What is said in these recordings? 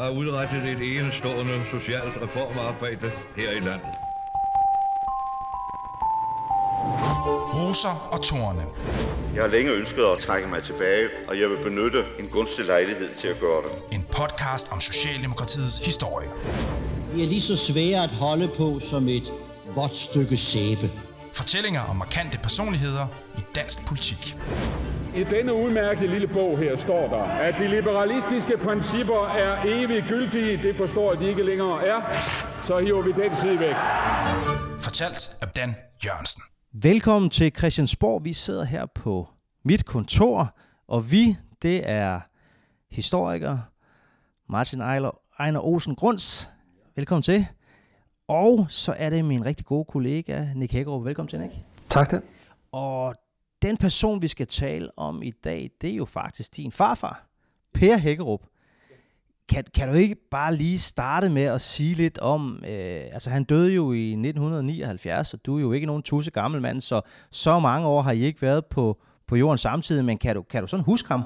der har udrettet et enestående socialt reformarbejde her i landet. Roser og Torne. Jeg har længe ønsket at trække mig tilbage, og jeg vil benytte en gunstig lejlighed til at gøre det. En podcast om Socialdemokratiets historie. De er lige så svære at holde på som et vådt stykke sæbe. Fortællinger om markante personligheder i dansk politik. I denne udmærkede lille bog her står der, at de liberalistiske principper er evigt gyldige. Det forstår de ikke længere er. Så hiver vi den side væk. Fortalt af Dan Jørgensen. Velkommen til Christiansborg. Vi sidder her på mit kontor, og vi, det er historiker Martin Ejler, Ejner Olsen Grunds. Velkommen til. Og så er det min rigtig gode kollega, Nick Hækkerup. Velkommen til, Nick. Tak det. Og den person, vi skal tale om i dag, det er jo faktisk din farfar, Per Hækkerup. Kan, kan du ikke bare lige starte med at sige lidt om, øh, altså han døde jo i 1979, og du er jo ikke nogen tusse gammel mand, så så mange år har I ikke været på, på jorden samtidig, men kan du, kan du sådan huske ham?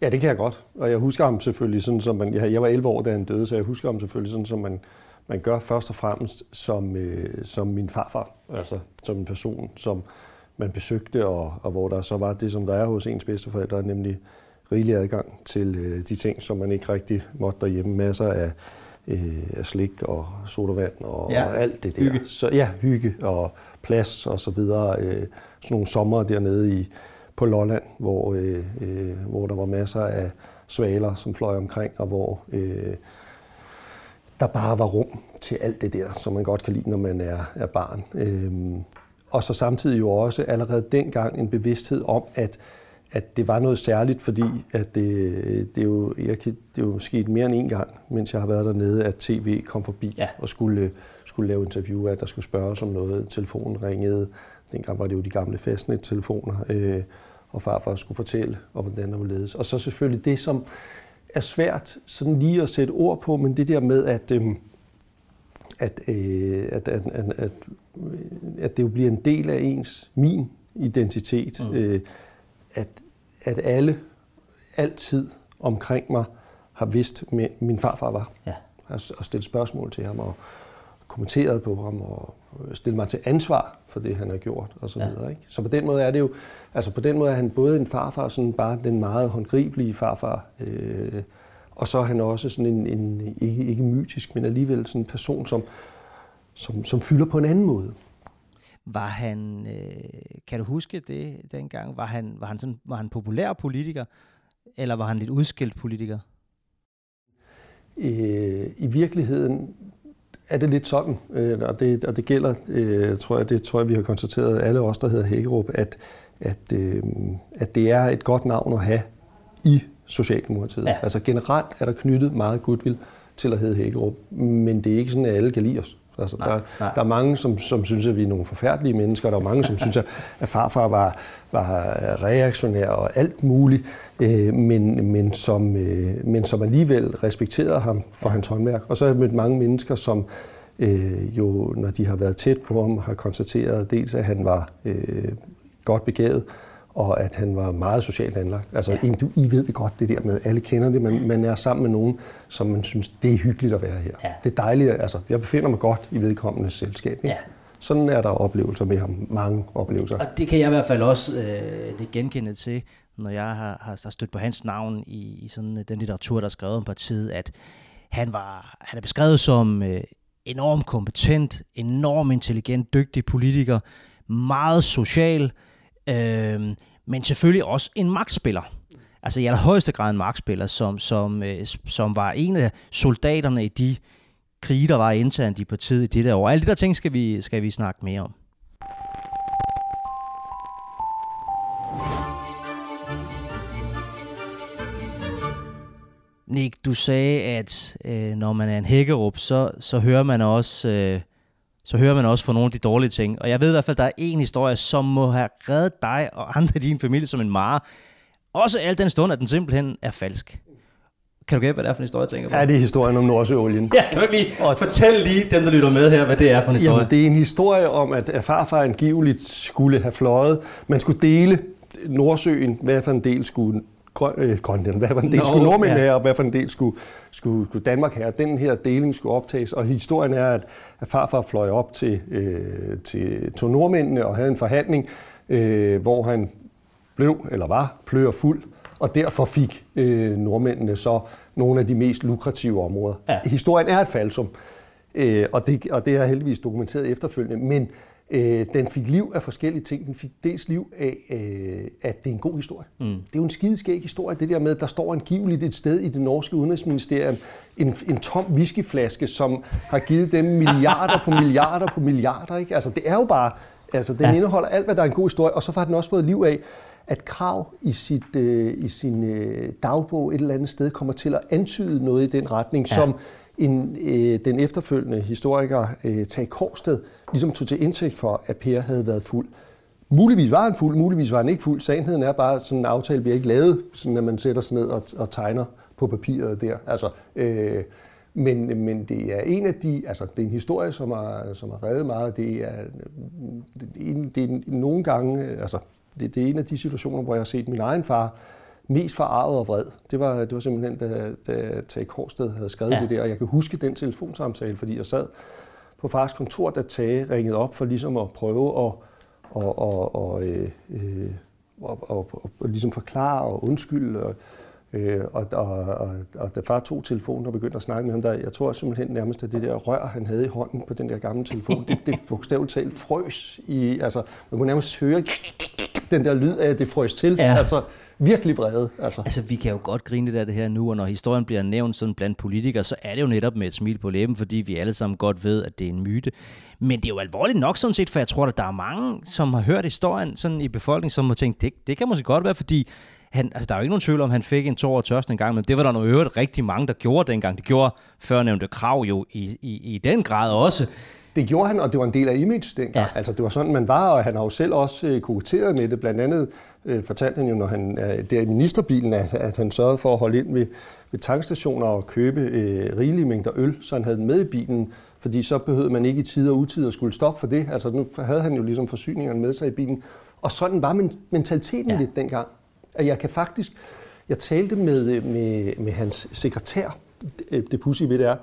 Ja, det kan jeg godt. Og jeg husker ham selvfølgelig sådan, som man... Jeg, var 11 år, da han døde, så jeg husker ham selvfølgelig sådan, som man, man gør først og fremmest som, øh, som min farfar. Altså som en person, som man besøgte, og, og hvor der så var det, som der er hos ens bedsteforældre, nemlig rigelig adgang til øh, de ting, som man ikke rigtig måtte derhjemme. Masser af, øh, af slik og sodavand og, Ja, og alt det der. hygge. Så, ja, hygge og plads og så videre. Øh, sådan nogle sommer dernede i, på Lolland, hvor, øh, øh, hvor der var masser af svaler, som fløj omkring, og hvor øh, der bare var rum til alt det der, som man godt kan lide, når man er, er barn. Øhm, og så samtidig jo også allerede dengang en bevidsthed om, at, at det var noget særligt, fordi at det, det, er jo, jeg det er jo sket mere end en gang, mens jeg har været dernede, at tv kom forbi Ja. og skulle, skulle lave interview, at der skulle spørges om noget. Telefonen ringede. Dengang var det jo de gamle fastnet-telefoner, øh, og farfar skulle fortælle, og hvordan der var ledes. Og så selvfølgelig det, som er svært sådan lige at sætte ord på, men det der med, at, øhm, at, øh, at, at, at, at, at det jo bliver en del af ens, min identitet, mm. øh, at, at alle altid omkring mig har vidst, hvem min farfar var. Ja. Og, og stillet spørgsmål til ham, og kommenteret på ham, og stillet mig til ansvar for det, han har gjort, og så Ja. videre. Ikke? Så på den måde er det jo, altså på den måde er han både en farfar, sådan bare den meget håndgribelige farfar, øh, og så er han også sådan en, en ikke, ikke mytisk, men alligevel sådan en person, som, som, som fylder på en anden måde. Var han, øh, kan du huske det dengang, var han, var han, sådan, var han populær politiker, eller var han lidt udskilt politiker? Øh, I virkeligheden er det lidt sådan, øh, og, det, og det gælder, øh, tror jeg, det tror jeg, vi har konstateret, alle os, der hedder Hækkerup, at, at, øh, at det er et godt navn at have i Socialdemokratiet. Ja. Altså generelt er der knyttet meget goodwill til at hedde Hækkerup, men det er ikke sådan, at alle kan lide os. Altså, Nej, der, nej. der er mange, som, som synes, at vi er nogle forfærdelige mennesker, og der er mange, som synes, at, at farfar var, var reaktionær og alt muligt, øh, men, men, som, øh, men som alligevel respekterede ham for hans håndværk. Og så har jeg mødt mange mennesker, som øh, jo, når de har været tæt på ham, har konstateret dels, at han var øh, godt begavet, og at han var meget socialt anlagt. Altså, ja. du, I ved det godt, det der med, alle kender det, man, man er sammen med nogen, som man synes, det er hyggeligt at være her. Ja. Det er dejligt, altså, jeg befinder mig godt i vedkommendes selskab. Ikke? Ja. Sådan er der oplevelser med ham, mange oplevelser. Og det kan jeg i hvert fald også øh, det genkende til, når jeg har, har, har stødt på hans navn i, i sådan øh, den litteratur, der er skrevet om partiet, at han, var, han er beskrevet som øh, enormt kompetent, enormt intelligent, dygtig politiker, meget social, øh, Øh, men selvfølgelig også en magtspiller. Altså i allerhøjeste grad en magtspiller, som, som, øh, som var en af soldaterne i de krige, der var internt i partiet i det der år. Alle de der ting skal vi, skal vi snakke mere om. Nick, du sagde, at øh, når man er en hækkerup, så, så hører man også... Øh, så hører man også fra nogle af de dårlige ting. Og jeg ved i hvert fald, at der er en historie, som må have reddet dig og andre i din familie som en mare. Også alt den stund, at den simpelthen er falsk. Kan du gætte, hvad det er for en historie, jeg tænker på? Ja, det er historien om Nordsøolien. Ja, kan du ikke lige Og- fortælle lige dem, der lytter med her, hvad det er for en historie? Jamen, det er en historie om, at at farfar angiveligt skulle have fløjet. Man skulle dele Nordsøen, hvad for en del skulle Grøn, øh, Grønland, hvad for en del Nå, skulle Nordmænd ja. have, og hvad for en del skulle, skulle, skulle Danmark have. Den her deling skulle optages, og historien er, at, at farfar fløj op til, øh, til, til nordmændene og havde en forhandling, øh, hvor han blev, eller var, pløger fuld, og derfor fik øh, nordmændene så nogle af de mest lukrative områder. Ja. Historien er et falsum, øh, og, det, og det er heldigvis dokumenteret efterfølgende, men øh, den fik liv af forskellige ting. Den fik dels liv af, øh, at det er en god historie. Mm. Det er jo en skideskæg historie, det der med, at der står angiveligt et sted i det norske udenrigsministerium en, en tom whiskyflaske, som har givet dem milliarder på milliarder på milliarder. Ikke? Altså, det er jo bare, altså, den ja. indeholder alt, hvad der er en god historie, og så har den også fået liv af, at Krav i, sit, øh, i sin øh, dagbog et eller andet sted kommer til at antyde noget i den retning, ja. som en, øh, den efterfølgende historiker øh, Tag Korsted ligesom tog til indtægt for, at Per havde været fuld. Muligvis var han fuld, muligvis var han ikke fuld. Sandheden er bare, at sådan en aftale bliver ikke lavet, sådan at man sætter sig ned og, og tegner på papiret der. Altså, øh, men, men det er en af de, altså det er en historie, som har, som har reddet meget. Det er, det er, det er nogle gange, øh, altså det, det er en af de situationer, hvor jeg har set min egen far mest forarvet og vred. Det var, det var simpelthen, da, da Tage Korsted havde skrevet ja. det der, og jeg kan huske den telefonsamtale, fordi jeg sad på fars kontor, da Tage ringede op for ligesom at prøve at og, og, og, øh, øh, og, og, og, og ligesom forklare og undskylde. Og, øh, og, og, og, og da far tog telefonen og begyndte at snakke med ham, der, jeg tror simpelthen nærmest, at det der rør, han havde i hånden på den der gamle telefon, det, det bogstaveligt talt frøs i, altså man kunne nærmest høre den der lyd af, at det frøs til. Ja. Altså, virkelig vrede. Altså. altså, vi kan jo godt grine af det her nu, og når historien bliver nævnt sådan blandt politikere, så er det jo netop med et smil på læben, fordi vi alle sammen godt ved, at det er en myte. Men det er jo alvorligt nok sådan set, for jeg tror, at der er mange, som har hørt historien sådan i befolkningen, som har tænkt, det, det kan måske godt være, fordi han, altså, der er jo ikke nogen tvivl om, at han fik en tår og tørst en gang, men det var der nu øvrigt rigtig mange, der gjorde dengang. Det gjorde førnævnte krav jo i, i, i den grad også. Det gjorde han, og det var en del af image dengang. Ja. Altså, det var sådan, man var, og han har jo selv også øh, koketteret med det. Blandt andet øh, fortalte han jo, når han er der i ministerbilen, at, at han sørgede for at holde ind ved, ved tankstationer og købe øh, rigelige mængder øl, så han havde den med i bilen, fordi så behøvede man ikke i tid og utid at skulle stoppe for det. Altså, nu havde han jo ligesom forsyningerne med sig i bilen. Og sådan var mentaliteten ja. lidt dengang. At jeg kan faktisk... Jeg talte med, med, med hans sekretær, det, det pussy ved det er,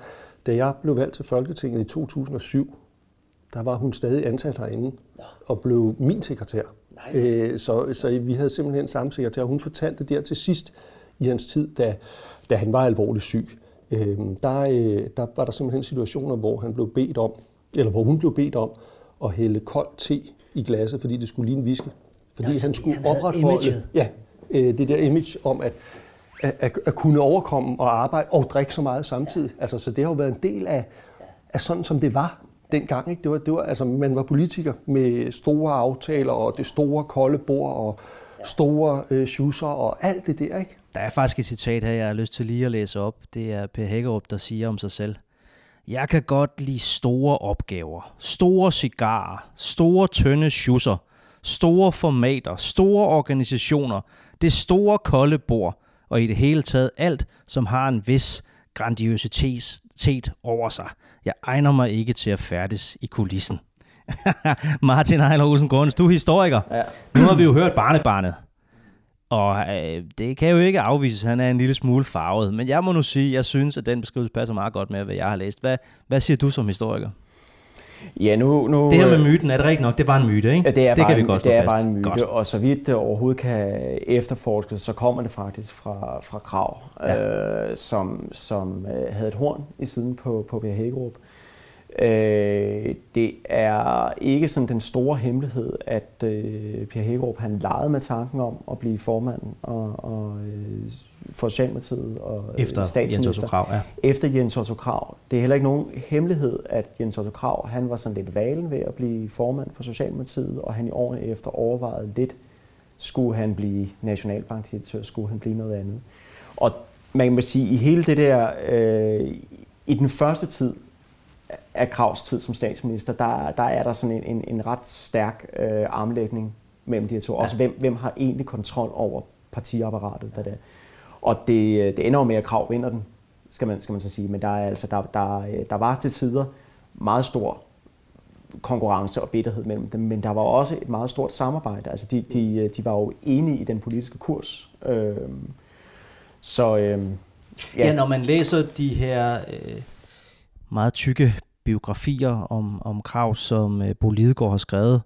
da jeg blev valgt til Folketinget i 2007, der var hun stadig ansat herinde og blev min sekretær. Øh, så, så vi havde simpelthen samme sekretær. Hun fortalte der til sidst i hans tid, da, da han var alvorligt syg. Øh, der, øh, der var der simpelthen situationer, hvor han blev bedt om, eller hvor hun blev bedt om at hælde kold te i glasset, fordi det skulle ligne viske. Fordi ja, han skulle han opretholde ja, øh, det der image om, at at, at, at kunne overkomme og arbejde og drikke så meget samtidig. Ja. Altså, så det har jo været en del af, af sådan, som det var dengang. Ikke? Det var, det var, altså, man var politiker med store aftaler og det store kolde bord og store øh, schusser og alt det der. Ikke? Der er faktisk et citat her, jeg har lyst til lige at læse op. Det er Per Hækkerup, der siger om sig selv. Jeg kan godt lide store opgaver, store cigarer, store tynde schusser, store formater, store organisationer, det store kolde bord, og i det hele taget alt, som har en vis grandiositet over sig. Jeg egner mig ikke til at færdes i kulissen. Martin Ejler Olsen Grunds, du er historiker. Ja. Nu har vi jo hørt barnebarnet. Og øh, det kan jo ikke afvises, han er en lille smule farvet. Men jeg må nu sige, at jeg synes, at den beskrivelse passer meget godt med, hvad jeg har læst. Hvad, hvad siger du som historiker? Ja, nu, nu, det her med myten, er det rigtigt nok? Det er bare en myte, ikke? Ja, det er, det bare, kan vi godt det er fast. bare en myte, godt. og så vidt det overhovedet kan efterforskes, så kommer det faktisk fra, fra Krav, ja. øh, som, som øh, havde et horn i siden på, på Per Hækkerup. Øh, det er ikke sådan den store hemmelighed, at øh, Per Hækkerup han legede med tanken om at blive formand og, og øh, for Socialdemokratiet og øh, Efter statsminister. Jens Otto Krav, ja. Efter Jens Otto Krav. Det er heller ikke nogen hemmelighed, at Jens Otto Krav han var sådan lidt valen ved at blive formand for Socialdemokratiet, og han i årene efter overvejede lidt, skulle han blive nationalbankdirektør, skulle han blive noget andet. Og man kan sige, i hele det der, øh, i den første tid af Kravs tid som statsminister, der, der er der sådan en, en, en ret stærk øh, armlægning mellem de her to. Ja. Også hvem, hvem har egentlig kontrol over partiapparatet, der det og det, det ender jo med, at Krav vinder den, skal man, skal man så sige. Men der, er, altså, der, der, der var til tider meget stor konkurrence og bitterhed mellem dem, men der var også et meget stort samarbejde. Altså de, de, de var jo enige i den politiske kurs. Øh, så øh, ja. ja, når man læser de her øh, meget tykke biografier om, om krav, som øh, Bo Lidegaard har skrevet,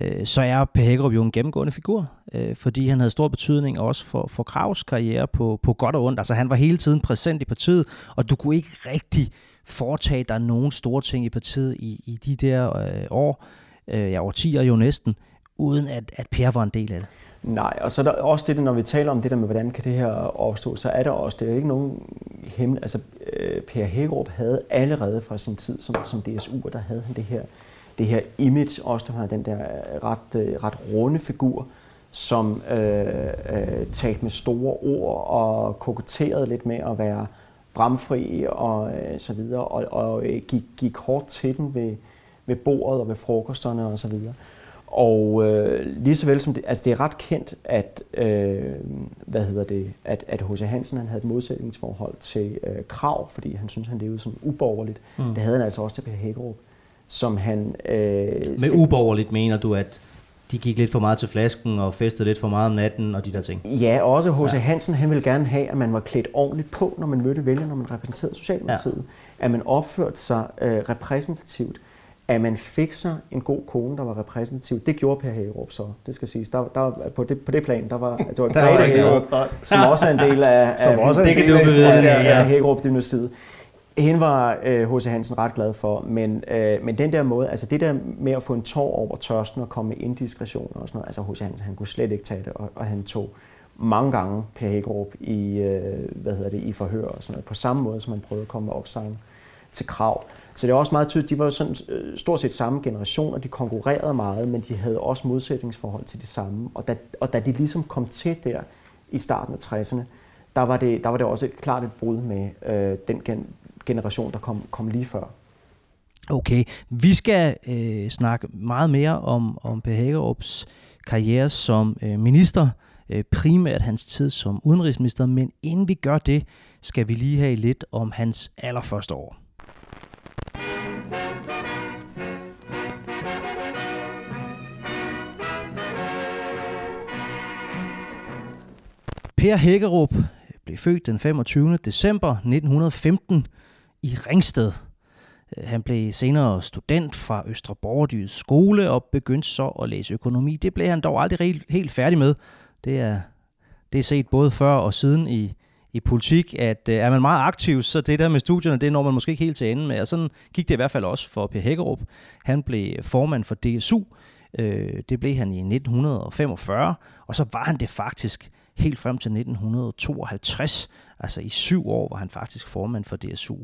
øh, så er Per Hækkerup jo en gennemgående figur, øh, fordi han havde stor betydning også for, for Kravs karriere på, på godt og ondt. Altså han var hele tiden præsent i partiet, og du kunne ikke rigtig foretage dig nogen store ting i partiet i, i de der øh, år, øh, ja årtier jo næsten, uden at, at Per var en del af det. Nej, og så er der også det, når vi taler om det der med, hvordan kan det her opstå, så er der også, det er ikke nogen himmel, altså øh, Per Hækkerup havde allerede fra sin tid som, som DSU, der havde han det her, det her image, også der den der øh, ret, øh, ret runde figur, som øh, øh, talte med store ord og koketterede lidt med at være bramfri og øh, så videre, og, og gik, gik hårdt til den ved, ved bordet og ved frokosterne og så videre. Og øh, lige så vel som det, altså det er ret kendt, at, øh, hvad hedder det, at, at H.C. Hansen han havde et modsætningsforhold til øh, krav, fordi han synes han levede som uborgerligt. Mm. Det havde han altså også til Per Hækkerup, som han... Øh, Med uborgerligt mener du, at de gik lidt for meget til flasken og festede lidt for meget om natten og de der ting. Ja, også H.C. Ja. Hansen, han ville gerne have, at man var klædt ordentligt på, når man mødte vælgerne, når man repræsenterede Socialdemokratiet. Ja. At man opførte sig øh, repræsentativt at man fik sig en god kone, der var repræsentativ. Det gjorde Per Hagerup så, det skal siges. Der, der, på, det, på det plan, der var, det var Grete Hagerup, som også er en del af, som af, også er en del af, af, af Hagerup side. Hende var H.C. Øh, Hansen ret glad for, men, øh, men den der måde, altså det der med at få en tår over tørsten og komme med indiskretioner og sådan noget, altså H.C. Hansen, han kunne slet ikke tage det, og, og han tog mange gange Per Hagerup i, øh, hvad hedder det, i forhør og sådan noget, på samme måde, som han prøvede at komme med opsang til krav. Så det er også meget tydeligt, de var jo sådan, øh, stort set samme generation, og de konkurrerede meget, men de havde også modsætningsforhold til de samme. Og da, og da de ligesom kom til der i starten af 60'erne, der var det, der var det også et klart et brud med øh, den gen, generation, der kom, kom lige før. Okay, vi skal øh, snakke meget mere om, om Per Hagerups karriere som øh, minister, øh, primært hans tid som udenrigsminister, men inden vi gør det, skal vi lige have lidt om hans allerførste år. Per Hækkerup blev født den 25. december 1915 i Ringsted. Øh, han blev senere student fra Østre Borgerdyds skole og begyndte så at læse økonomi. Det blev han dog aldrig helt færdig med. Det er, det er set både før og siden i, i politik, at øh, er man meget aktiv, så det der med studierne, det når man måske ikke helt til ende med. Og sådan gik det i hvert fald også for Per Hækkerup. Han blev formand for DSU. Øh, det blev han i 1945, og så var han det faktisk helt frem til 1952. Altså i syv år var han faktisk formand for DSU.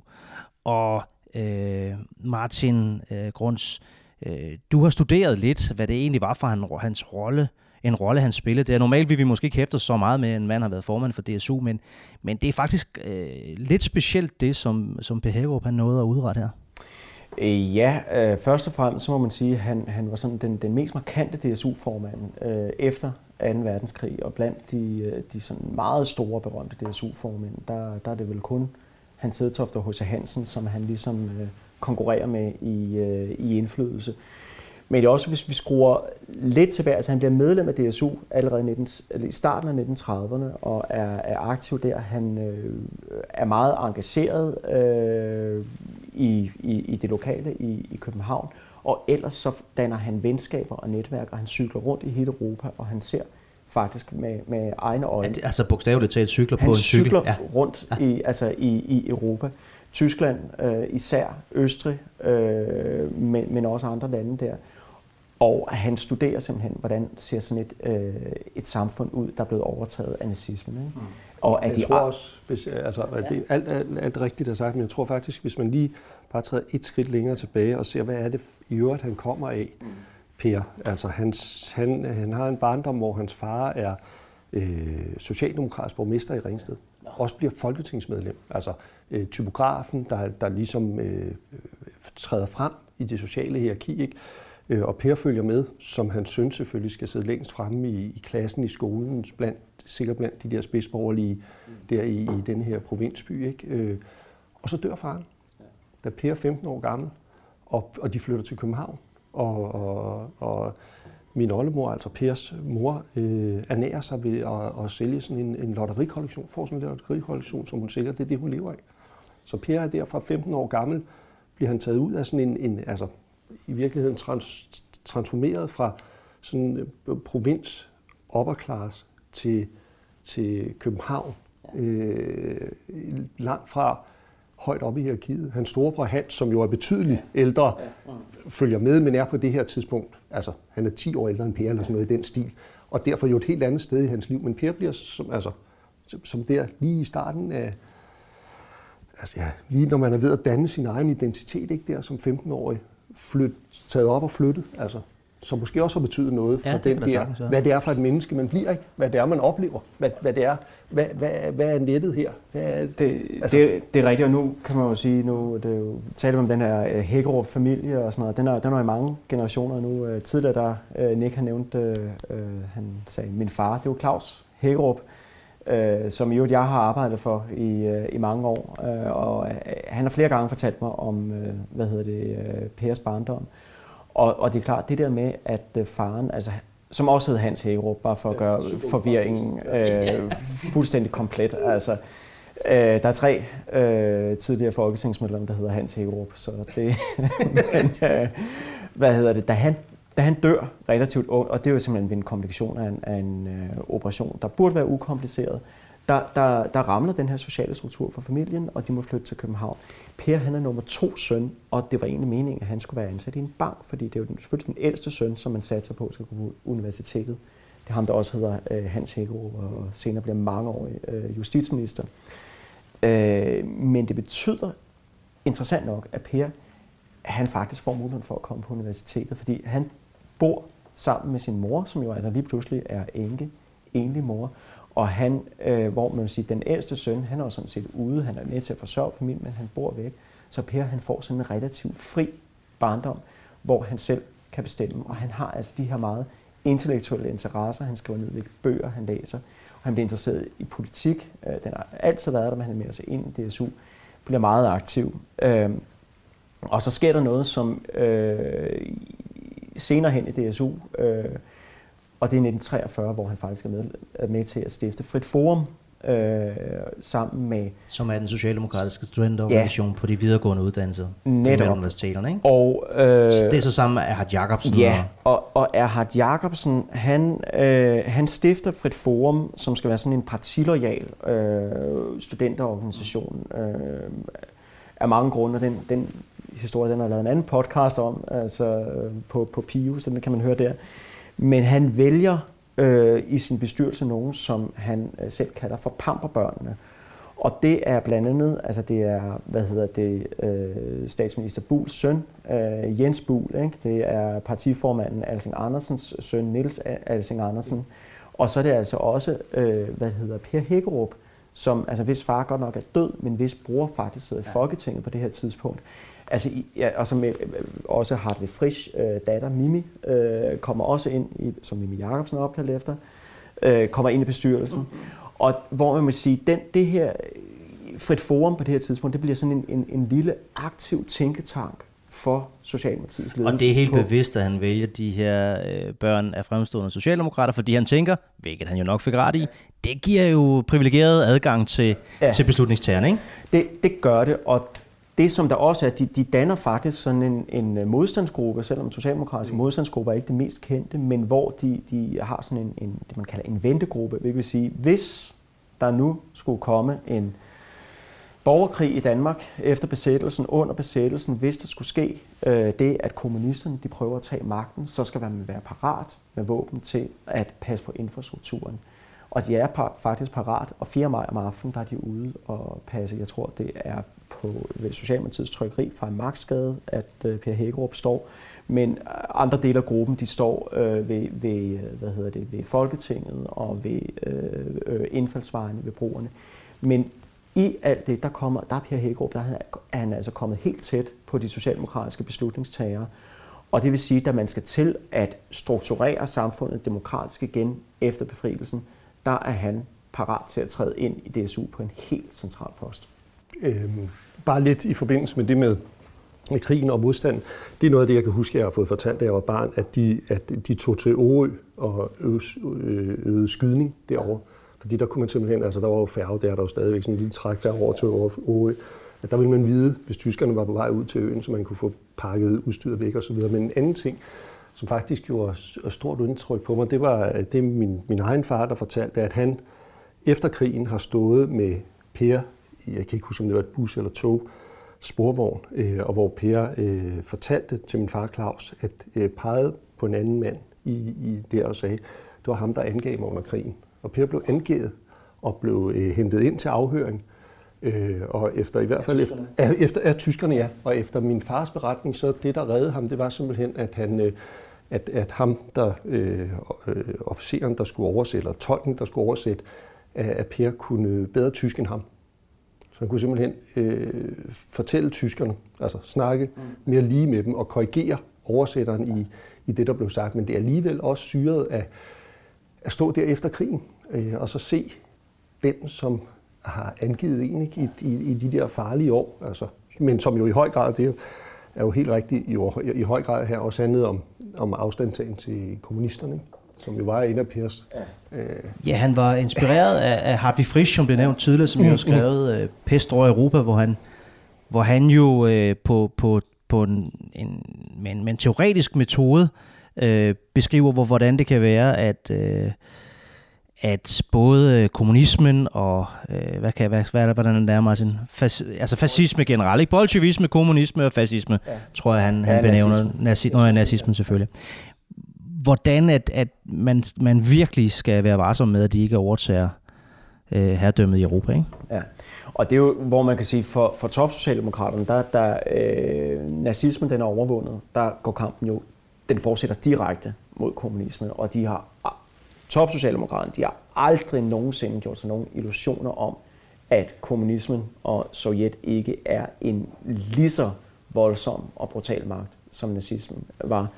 Og øh, Martin øh, Grunds, øh, du har studeret lidt, hvad det egentlig var for han, hans rolle, en rolle, han spillede. Det er normalt, vi vi måske ikke hæfte så meget med, at en mand har været formand for DSU, men, men det er faktisk øh, lidt specielt det, som, som P. Hagerup, har nåede at udrette her. Øh, ja, øh, først og fremmest så må man sige, at han, han var sådan den, den mest markante DSU-formand øh, efter 2. verdenskrig, og blandt de, øh, de sådan meget store berømte DSU-formænd, der, der er det vel kun Hans Hedtoft og H.C. Hansen, som han ligesom øh, konkurrerer med i, øh, i indflydelse. Men det er også, hvis vi skruer lidt tilbage, altså han bliver medlem af DSU allerede 19, i starten af 1930'erne og er, er aktiv der. Han øh, er meget engageret øh, i, i, i det lokale i, i København, og ellers så danner han venskaber og netværk, og han cykler rundt i hele Europa, og han ser faktisk med, med egne øjne. Altså bogstaveligt talt cykler på en cykel? cykler ja. rundt ja. I, altså i, i Europa. Tyskland øh, især, Østrig, øh, men, men også andre lande der. Og han studerer simpelthen, hvordan ser sådan et, øh, et samfund ud, der er blevet overtaget af nazismen. Ikke? Mm. Og at jeg de tror også, hvis, altså, at det, alt, alt, alt rigtigt, er sagt, men jeg tror faktisk, hvis man lige bare træder et skridt længere tilbage og ser, hvad er det i øvrigt, han kommer af, mm. Per. Altså, hans, han, han har en barndom, hvor hans far er øh, socialdemokratisk borgmester i Ringsted. Også bliver folketingsmedlem. Altså, øh, typografen, der, der ligesom øh, træder frem i det sociale hierarki, ikke? Øh, og Per følger med, som han søn selvfølgelig skal sidde længst fremme i, i klassen i skolen, blandt, sikkert blandt de der spidsborgerlige mm. der i, i den her provinsby. Ikke? Øh, og så dør faren, da Per er 15 år gammel, og, og de flytter til København. Og, og, og min oldemor, altså Pers mor, øh, ernærer sig ved at, at sælge sådan en, en lotterikollektion, får sådan en lotterikollektion, som hun sælger, det er det, hun lever af. Så Per er der fra 15 år gammel, bliver han taget ud af sådan en, en altså i virkeligheden trans, transformeret fra sådan øh, provins upperclass til, til København. Øh, langt fra højt oppe i hierarkiet. Hans storebror Hans, som jo er betydeligt ældre, følger med, men er på det her tidspunkt, altså han er 10 år ældre end Per, eller sådan noget i den stil, og derfor jo et helt andet sted i hans liv. Men Per bliver som, altså, som der lige i starten af, altså ja, lige når man er ved at danne sin egen identitet, ikke der som 15-årig, flyt, taget op og flyttet, altså som måske også har betydet noget for Ja, ja, det den der, sagtens være. hvad det er for et menneske, man bliver, ikke? hvad det er, man oplever, hvad, hvad det er, hvad, hvad, hvad er nettet her? Hvad er, Det, altså, det, det er rigtigt, og nu kan man jo sige, nu det er jo, taler vi om den her øh, Hækkerup-familie og sådan noget, den er, den er i mange generationer nu. Øh, Tidligere der, øh, Nick han nævnte, øh, øh, han sagde, min far, det var Claus Hækkerup, øh, som jo jeg har arbejdet for i, øh, i mange år, øh, og øh, han har flere gange fortalt mig om, øh, hvad hedder det, øh, Pers barndom. Og, og det er klart, det der med, at øh, faren, altså som også hed Hans Hækkerup, bare for at gøre forvirringen øh, fuldstændig komplet. Altså, øh, der er tre øh, tidligere folketingsmedlemmer, der hedder Hans Hækkerup, så det... men, øh, hvad hedder det? Da han, da han dør relativt ung, og det er jo simpelthen ved en komplikation af en, af en øh, operation, der burde være ukompliceret, der, der, der ramler den her sociale struktur for familien, og de må flytte til København. Per, han er nummer to søn, og det var egentlig meningen, at han skulle være ansat i en bank, fordi det er jo den, selvfølgelig den ældste søn, som man satser på skal gå på universitetet. Det er ham, der også hedder øh, Hans Hækkerup, og senere bliver mangeårig øh, justitsminister. Øh, men det betyder, interessant nok, at Per, han faktisk får muligheden for at komme på universitetet, fordi han bor sammen med sin mor, som jo altså lige pludselig er enke, enlig mor, og han, øh, hvor man vil sige, den ældste søn, han er jo sådan set ude, han er med til at forsørge familien, men han bor væk. Så Per, han får sådan en relativt fri barndom, hvor han selv kan bestemme, og han har altså de her meget intellektuelle interesser. Han skriver ned hvilke bøger, han læser, og han bliver interesseret i politik. Øh, Den har altid været der, men han er sig ind i DSU, bliver meget aktiv. Øh, Og så sker der noget, som øh, senere hen i DSU, øh, og det er 1943, hvor han faktisk er med, er med til at stifte Frit Forum øh, sammen med... Som er den socialdemokratiske studenterorganisation ja. på de videregående uddannelser Netop. universiteterne, ikke? Og, øh, Så det er så sammen med Erhard Jacobsen. Ja, og, og Erhard Jacobsen, han, øh, han stifter Frit Forum, som skal være sådan en partiloyal øh, studenterorganisation. Øh, af mange grunde, den, den historie, den har lavet en anden podcast om, altså øh, på, på PIU, så den kan man høre der. Men han vælger øh, i sin bestyrelse nogen, som han øh, selv kalder for pamperbørnene. Og det er blandt andet, altså det er, hvad hedder det, øh, statsminister Buls søn, øh, Jens Bul, ikke? det er partiformanden Alsing Andersens søn, Nils Alsing Andersen, og så er det altså også, øh, hvad hedder Per Hækkerup, som, altså hvis far godt nok er død, men hvis bror faktisk sidder i Folketinget på det her tidspunkt. Altså, ja, og som øh, også Hartwig Frisch, øh, datter Mimi, øh, kommer også ind, i, som Mimi Jacobsen er opkaldt efter, øh, kommer ind i bestyrelsen. Og hvor man må sige, den, det her frit forum på det her tidspunkt, det bliver sådan en, en, en lille aktiv tænketank for Socialdemokratiets ledelse. Og det er helt på, bevidst, at han vælger de her øh, børn af fremstående socialdemokrater, fordi han tænker, hvilket han jo nok fik ret i, det giver jo privilegeret adgang til, Ja. til beslutningstagerne, ikke? Det, det gør det, og det som der også er, de, de danner faktisk sådan en, en øh, modstandsgruppe, selvom socialdemokratiske mm. modstandsgrupper er ikke det mest kendte, men hvor de, de har sådan en, en, det man kalder en ventegruppe, hvilket vil sige, hvis der nu skulle komme en borgerkrig i Danmark efter besættelsen, under besættelsen, hvis der skulle ske øh, det, at kommunisterne de prøver at tage magten, så skal man være parat med våben til at passe på infrastrukturen. Og de er par, faktisk parat, og 4. maj om aftenen, der er de ude og passe, jeg tror, det er på Socialdemokratiets trykkeri fra Marksgade, at øh, Per Hækkerup står. Men andre dele af gruppen, de står øh, ved, ved, hvad hedder det, ved Folketinget og ved øh, øh, indfaldsvejene, ved broerne. Men i alt det, der kommer, der er Per Hækkerup, der er han, altså kommet helt tæt på de socialdemokratiske beslutningstagere. Og det vil sige, at man skal til at strukturere samfundet demokratisk igen efter befrielsen, der er han parat til at træde ind i DSU på en helt central post. Øhm, bare lidt i forbindelse med det med med krigen og modstanden, det er noget af det, jeg kan huske, jeg har fået fortalt, da jeg var barn, at de, at de tog til Orø og øvede, øvede skydning derovre. Fordi der kunne man simpelthen, altså der var jo færge, der er der jo stadigvæk sådan en lille trækfærge over til Årø, at der ville man vide, hvis tyskerne var på vej ud til øen, så man kunne få pakket udstyret væk og så videre. Men en anden ting, som faktisk gjorde stort indtryk på mig, det var det min, min egen far, der fortalte, at han efter krigen har stået med Per, jeg kan ikke huske, om det var et bus eller tog, sporvogn, øh, og hvor Per øh, fortalte til min far Claus, at øh, pegede på en anden mand i, i der og sagde, det var ham, der angav mig under krigen. Og Per blev angivet og blev øh, hentet ind til afhøring. Øh, og efter i hvert fald efter, efter af tyskerne, ja. Og efter min fars beretning, så det, der reddede ham, det var simpelthen, at han... Øh, at, at ham, der, øh, øh, officeren, der skulle oversætte, eller tolken, der skulle oversætte, at Per kunne bedre tysk end ham. Så han kunne simpelthen øh, fortælle tyskerne, altså snakke mm. mere lige med dem og korrigere oversætteren i, i det, der blev sagt. Men det er alligevel også syret af at stå der efter krigen øh, og så se den, som har angivet en ikke, i, i, i de der farlige år. Altså, men som jo i høj grad, det er jo helt rigtigt, jo, i høj grad her også handlede om, om afstandtagen til kommunisterne. Ikke? som jo var en af Pers. Ja, øh. ja han var inspireret af, af Hartwig Frisch, som blev nævnt tidligere, som jo har skrevet øh, Pest over Europa, hvor han, hvor han jo øh, på, på, på en, en, med, en, med en teoretisk metode øh, beskriver, hvor, hvordan det kan være, at, øh, at både kommunismen og, øh, hvad kan hvad, hvad er det, hvordan det er, Martin? Fas, altså fascisme generelt, ikke? Bolsjevisme, kommunisme og fascisme, ja. tror jeg, han, han ja, benævner. Nazisme. Nazi, nazismen selvfølgelig hvordan at, at man, man virkelig skal være varsom med, at de ikke overtager øh, herredømmet i Europa. Ikke? Ja, og det er jo, hvor man kan sige, for, for topsocialdemokraterne, der, der øh, nazismen den er overvundet, der går kampen jo, den fortsætter direkte mod kommunismen, og de har, topsocialdemokraterne, de har aldrig nogensinde gjort sig nogen illusioner om, at kommunismen og Sovjet ikke er en lige så voldsom og brutal magt, som nazismen var.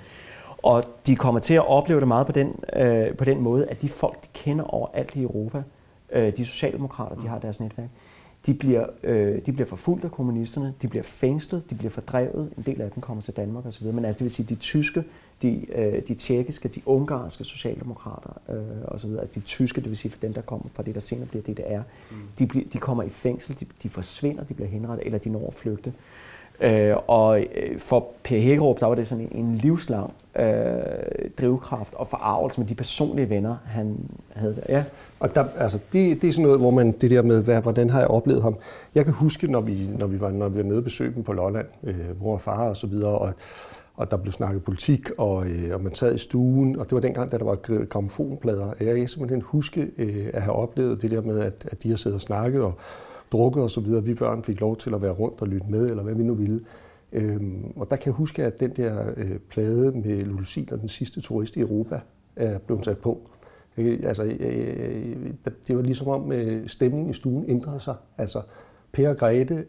Og de kommer til at opleve det meget på den, øh, på den måde, at de folk, de kender overalt i Europa, øh, de socialdemokrater, de har deres netværk, de bliver, øh, de bliver forfulgt af kommunisterne, de bliver fængslet, de bliver fordrevet, en del af dem kommer til Danmark osv., men altså det vil sige, de tyske, de, øh, de tjekkiske, de ungarske socialdemokrater øh, osv., altså de tyske, det vil sige for dem, der kommer fra det, der senere bliver DDR, mm. de, bliver, de kommer i fængsel, de, de forsvinder, de bliver henrettet, eller de når at flygte. Øh, og øh, for Per Hækkerup, der var det sådan en, en livslang øh, drivkraft og forarvelse med de personlige venner, han havde der. Ja. Og der, altså, det, det er sådan noget, hvor man, det der med, hvad, hvordan har jeg oplevet ham. Jeg kan huske, når vi, når vi var, når vi var nede og besøgte dem på Lolland, øh, mor og far og så videre, og, og der blev snakket politik, og, øh, og man sad i stuen, og det var dengang, da der var gramofonplader. Jeg kan simpelthen huske øh, at have oplevet det der med, at, at de har siddet og snakket, og, drukket og så videre. Vi børn fik lov til at være rundt og lytte med, eller hvad vi nu ville. Øhm, og der kan jeg huske, at den der øh, plade med Lucille og den sidste turist i Europa er blevet sat på. Altså, øh, altså, øh, det var ligesom om øh, stemningen i stuen ændrede sig. Altså, Per og Grete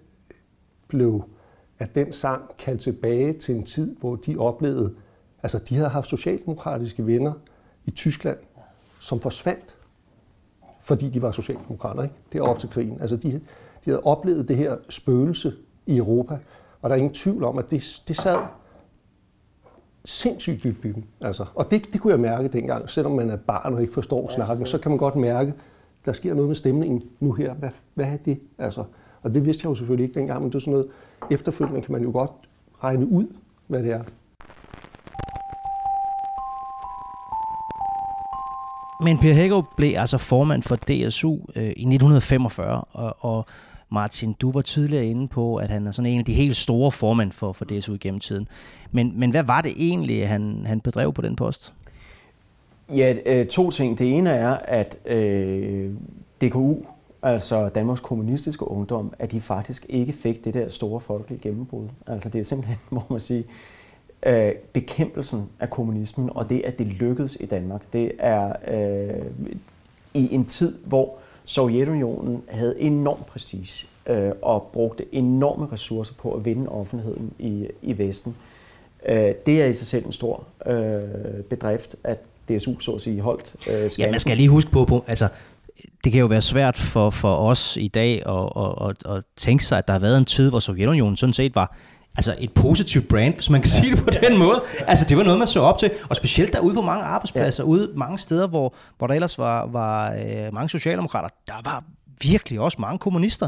blev af den sang kaldt tilbage til en tid, hvor de oplevede, altså de havde haft socialdemokratiske venner i Tyskland, som forsvandt fordi de var socialdemokrater. Ikke? Det er op til krigen. Altså, de, de havde oplevet det her spøgelse i Europa, og der er ingen tvivl om, at det, det sad sindssygt dybt i dem. Altså, og det, det kunne jeg mærke dengang, selvom man er barn og ikke forstår ja, snakken, så kan man godt mærke, der sker noget med stemningen nu her. Hvad, hvad er det? Altså, og det vidste jeg jo selvfølgelig ikke dengang, men det er sådan noget, efterfølgende kan man jo godt regne ud, hvad det er. Men Per Hækkerup blev altså formand for DSU øh, i 1945, og, og Martin, du var tidligere inde på, at han er sådan en af de helt store formænd for, for DSU gennem tiden. Men, men hvad var det egentlig, han, han bedrev på den post? Ja, øh, to ting. Det ene er, at øh, DKU, altså Danmarks Kommunistiske Ungdom, at de faktisk ikke fik det der store folkelige gennembrud. Altså det er simpelthen, må man sige, øh, bekæmpelsen af kommunismen, og det, at det lykkedes i Danmark, det er øh, i en tid, hvor Sovjetunionen havde enorm prestige øh, og brugte enorme ressourcer på at vinde offentligheden i, i Vesten. Øh, det er i sig selv en stor øh, bedrift, at DSU så at sige holdt øh, Ja, man skal lige huske på, på altså, det kan jo være svært for, for os i dag at, at, at, at tænke sig, at der har været en tid, hvor Sovjetunionen sådan set var altså et positivt brand, hvis man kan sige det på den måde. Altså det var noget, man så op til, og specielt derude på mange arbejdspladser, ja. ude mange steder, hvor, hvor der ellers var, var øh, mange socialdemokrater, der var virkelig også mange kommunister.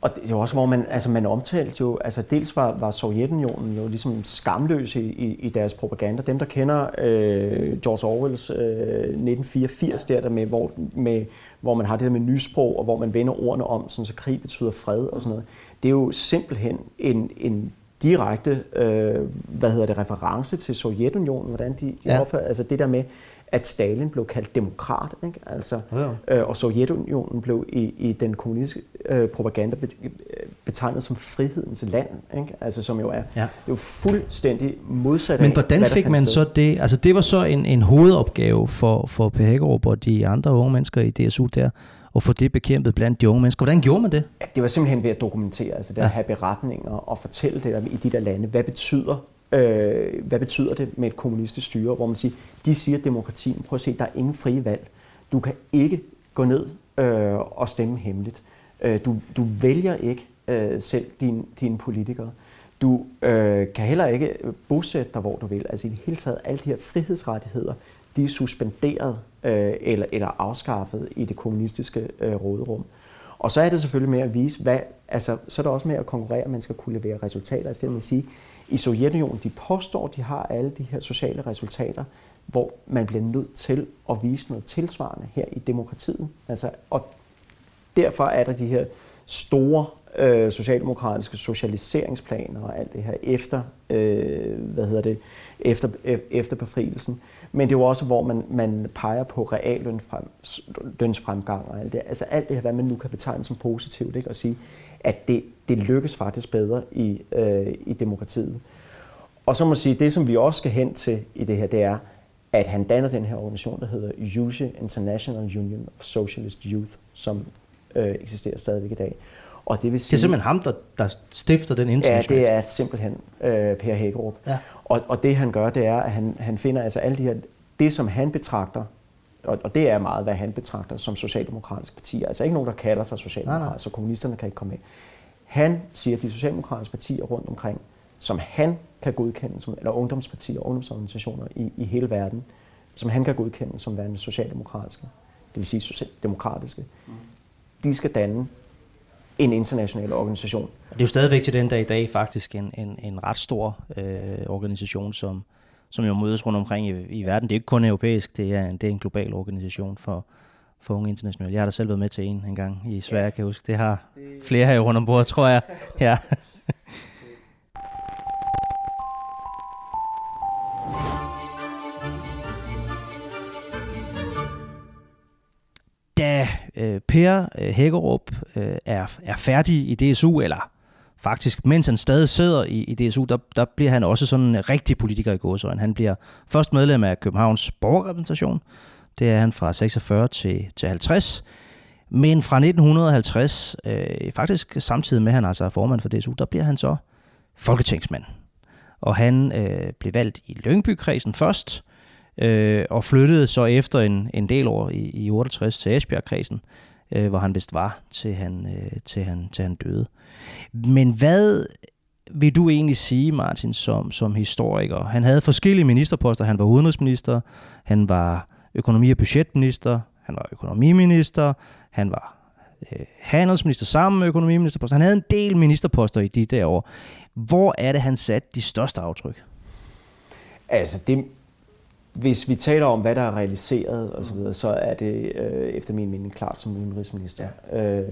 Og det er jo også, hvor man, altså man omtalte jo, altså dels var, var Sovjetunionen jo ligesom skamløs i, i, i deres propaganda. Dem, der kender øh, George Orwells øh, 1984, der, der med, hvor, med, hvor man har det der med nysprog, og hvor man vender ordene om, sådan, så krig betyder fred og sådan noget. Det er jo simpelthen en, en direkte, øh, hvad hedder det, reference til Sovjetunionen, hvordan de, de ja. opfører, altså det der med, at Stalin blev kaldt demokrat, ikke? Altså, ja. øh, og Sovjetunionen blev i, i den kommunistiske øh, propaganda betegnet som frihedens land, ikke? Altså, som jo er ja. jo fuldstændig modsat Men hvordan af, fik man sted. så det? Altså det var så en, en hovedopgave for, for Per Hækkerup og de andre unge mennesker i DSU der, at få det bekæmpet blandt de unge mennesker. Hvordan gjorde man det? Ja, det var simpelthen ved at dokumentere, altså det ja. at have beretninger og fortælle det der, i de der lande. Hvad betyder øh, hvad betyder det med et kommunistisk styre, hvor man siger, de siger demokratien, prøv at se, der er ingen frie valg. Du kan ikke gå ned øh, og stemme hemmeligt. Øh, du, du vælger ikke øh, selv din, dine politikere. Du øh, kan heller ikke bosætte dig, hvor du vil. Altså i det hele taget, alle de her frihedsrettigheder, de er suspenderet øh, eller, eller afskaffet i det kommunistiske øh, råderum. Og så er det selvfølgelig med at vise, hvad, altså, så er det også med at konkurrere, at man skal kunne levere resultater. Altså det vil sige, i Sovjetunionen, de påstår, de har alle de her sociale resultater, hvor man bliver nødt til at vise noget tilsvarende her i demokratiet. Altså, og derfor er der de her store øh, socialdemokratiske socialiseringsplaner og alt det her efter, øh, hvad hedder det, efter, øh, efter befrielsen. Men det er jo også, hvor man, man peger på reallønsfremgang og alt det. Altså alt det her, hvad man nu kan betegne som positivt, ikke? og sige, at det, det lykkes faktisk bedre i, øh, i demokratiet. Og så må jeg sige, det som vi også skal hen til i det her, det er, at han danner den her organisation, der hedder USE International Union of Socialist Youth, som øh, eksisterer stadigvæk i dag. Og det, vil sige, det er simpelthen ham, der, der stifter den internationale? Ja, det er simpelthen øh, Per Hækkerup. Ja. Og, og det han gør, det er, at han, han finder altså alle de her, det som han betragter, og, og det er meget, hvad han betragter som socialdemokratiske partier. Altså ikke nogen, der kalder sig socialdemokrater, så kommunisterne kan ikke komme med. Han siger, at de socialdemokratiske partier rundt omkring, som han kan godkende, som, eller ungdomspartier og ungdomsorganisationer i, i hele verden, som han kan godkende som værende socialdemokratiske, det vil sige socialdemokratiske, mm. de skal danne en international organisation. Det er jo stadigvæk til den dag i dag faktisk en, en, en ret stor øh, organisation, som, som jo mødes rundt omkring i, i verden. Det er ikke kun europæisk, det er, det er en global organisation for, for unge internationale. Jeg har da selv været med til en en gang i Sverige, ja. kan jeg huske. Det har flere her rundt om bordet, tror jeg. Ja. øh, Per øh, Hækkerup øh, er, er færdig i DSU, eller faktisk, mens han stadig sidder i, i DSU, der, der bliver han også sådan en rigtig politiker i gåsøjne. Han bliver først medlem af Københavns borgerrepræsentation. Det er han fra 46 til, til 50. Men fra 1950, øh, faktisk samtidig med, at han altså er formand for DSU, der bliver han så folketingsmand. Og han øh, blev valgt i Lyngbykredsen først, øh, og flyttede så efter en, en del år i, i 68 til Esbjergkredsen, øh, hvor han vist var, til han, øh, til, han, til han døde. Men hvad vil du egentlig sige, Martin, som, som historiker? Han havde forskellige ministerposter. Han var udenrigsminister, han var økonomi- og budgetminister, han var økonomiminister, han var øh, handelsminister sammen med økonomiministerposter. Han havde en del ministerposter i de der år. Hvor er det, han satte de største aftryk? Altså, det, hvis vi taler om, hvad der er realiseret og så, videre, så er det øh, efter min mening klart som udenrigsminister. Øh,